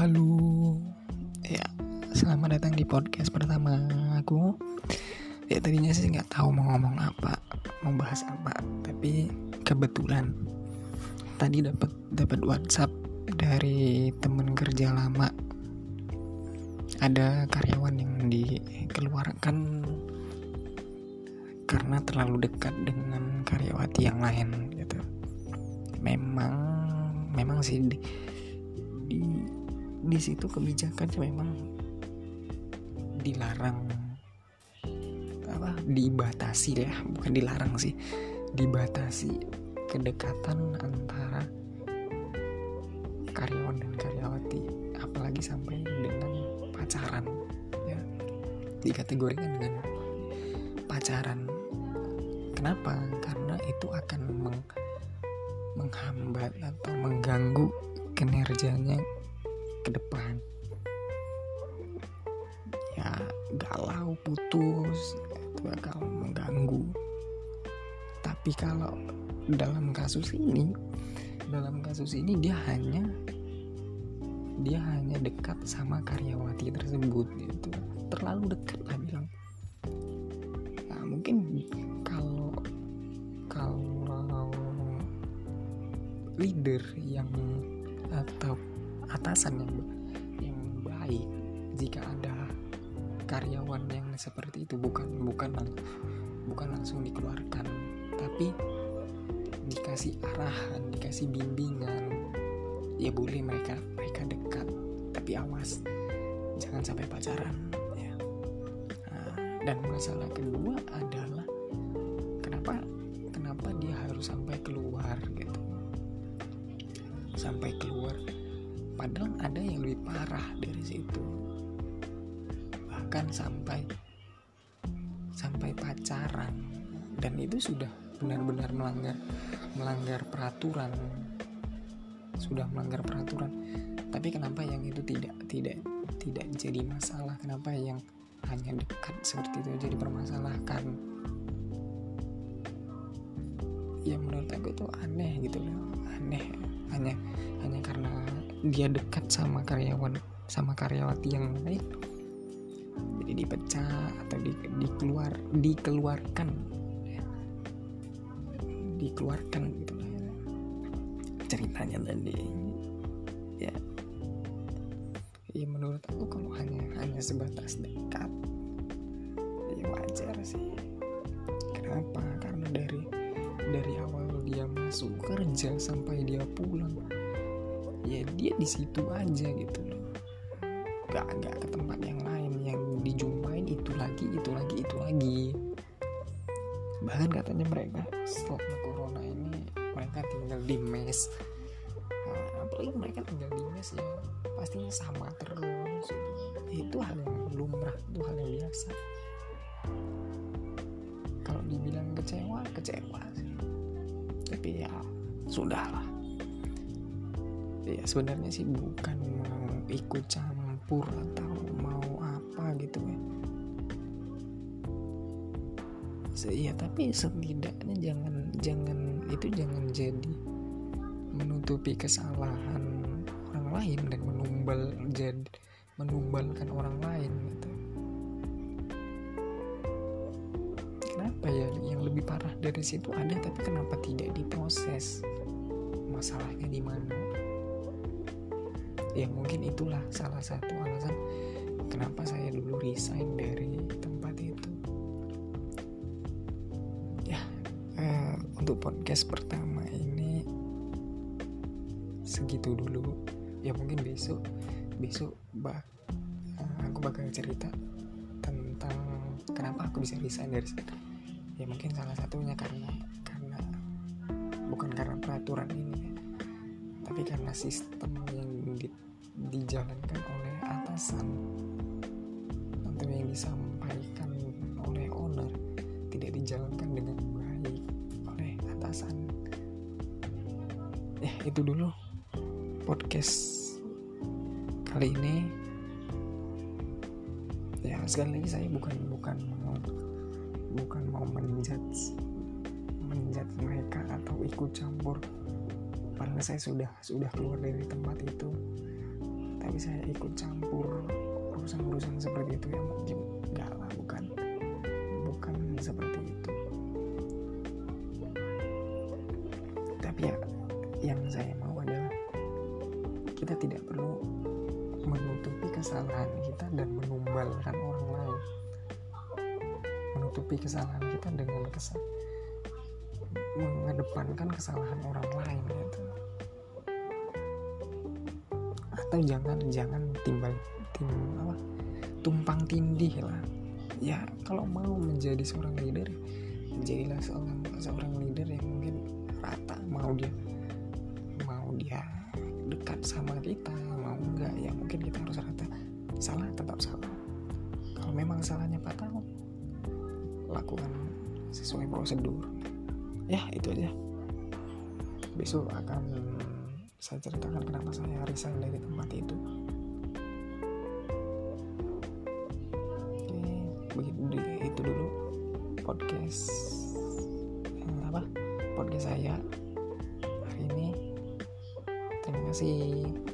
Halo, ya selamat datang di podcast pertama aku. Ya tadinya sih nggak tahu mau ngomong apa, mau bahas apa, tapi kebetulan tadi dapat dapat WhatsApp dari temen kerja lama. Ada karyawan yang dikeluarkan karena terlalu dekat dengan karyawati yang lain gitu. Memang memang sih di, di di situ kebijakannya memang dilarang. Apa? Dibatasi ya bukan dilarang sih. Dibatasi kedekatan antara karyawan dan karyawati apalagi sampai dengan pacaran ya. Dikategorikan dengan pacaran. Kenapa? Karena itu akan meng, menghambat atau mengganggu kinerjanya ke depan. Ya galau putus itu bakal mengganggu. Tapi kalau dalam kasus ini dalam kasus ini dia hanya dia hanya dekat sama karyawati tersebut gitu. Terlalu dekat lah bilang. Nah mungkin kalau kalau leader yang atau atasan yang yang baik. Jika ada karyawan yang seperti itu bukan bukan bukan langsung dikeluarkan tapi dikasih arahan dikasih bimbingan ya boleh mereka mereka dekat. Tapi awas jangan sampai pacaran ya. Nah, dan masalah kedua adalah kenapa kenapa dia harus sampai keluar gitu. Sampai keluar padahal ada yang lebih parah dari situ. Bahkan sampai sampai pacaran. Dan itu sudah benar-benar melanggar melanggar peraturan. Sudah melanggar peraturan. Tapi kenapa yang itu tidak tidak tidak jadi masalah? Kenapa yang hanya dekat seperti itu jadi permasalahkan ya menurut aku tuh aneh gitu loh. Aneh. Hanya hanya karena dia dekat sama karyawan sama karyawati yang lain. Jadi dipecah atau di, dikeluar dikeluarkan. Dikeluarkan gitu ya. ceritanya tadi. Ya. Ya menurut aku kalau hanya hanya sebatas dekat ya wajar sih. Kenapa? Karena dari dari awal dia masuk kerja sampai dia pulang. Ya dia di situ aja gitu loh. Gak gak ke tempat yang lain. Yang dijumpain itu lagi itu lagi itu lagi. Bahkan katanya mereka setelah corona ini mereka tinggal di mes. Nah, apalagi mereka tinggal di mes ya pastinya sama terus. Itu hal yang lumrah itu hal yang biasa. Kalau dibilang kecewa kecewa sih tapi ya sudahlah. Ya sebenarnya sih bukan mau ikut campur atau mau apa gitu ya. Ya tapi setidaknya jangan jangan itu jangan jadi menutupi kesalahan orang lain dan menumbal jadi menumbalkan orang lain gitu kenapa ya yang lebih parah dari situ ada tapi kenapa tidak diproses? Masalahnya di mana? Ya mungkin itulah salah satu alasan kenapa saya dulu resign dari tempat itu. Ya uh, untuk podcast pertama ini segitu dulu. Ya mungkin besok besok bak uh, aku bakal cerita tentang kenapa aku bisa resign dari situ ya mungkin salah satunya karena karena bukan karena peraturan ini ya. Tapi karena sistem yang di, dijalankan oleh atasan atau yang disampaikan oleh owner tidak dijalankan dengan baik oleh atasan. Ya itu dulu podcast kali ini. Ya sekali lagi saya bukan bukan bukan mau menjudge menjudge mereka atau ikut campur. Padahal saya sudah sudah keluar dari tempat itu. Tapi saya ikut campur urusan-urusan seperti itu ya mungkin enggak lah bukan bukan seperti itu. Tapi ya yang saya mau adalah kita tidak perlu menutupi kesalahan kita dan menumbalkan orang menutupi kesalahan kita dengan kesal mengedepankan kesalahan orang lain gitu. Atau jangan jangan timbal tim apa tumpang tindih lah. Ya kalau mau menjadi seorang leader jadilah seorang seorang leader yang mungkin rata mau dia mau dia dekat sama kita mau enggak ya mungkin kita harus rata. Salah tetap salah. Kalau memang salahnya fatal lakukan sesuai prosedur. Ya itu aja. Besok akan saya ceritakan kenapa saya resign dari tempat itu. Oke begitu itu dulu podcast apa? Podcast saya hari ini. Terima kasih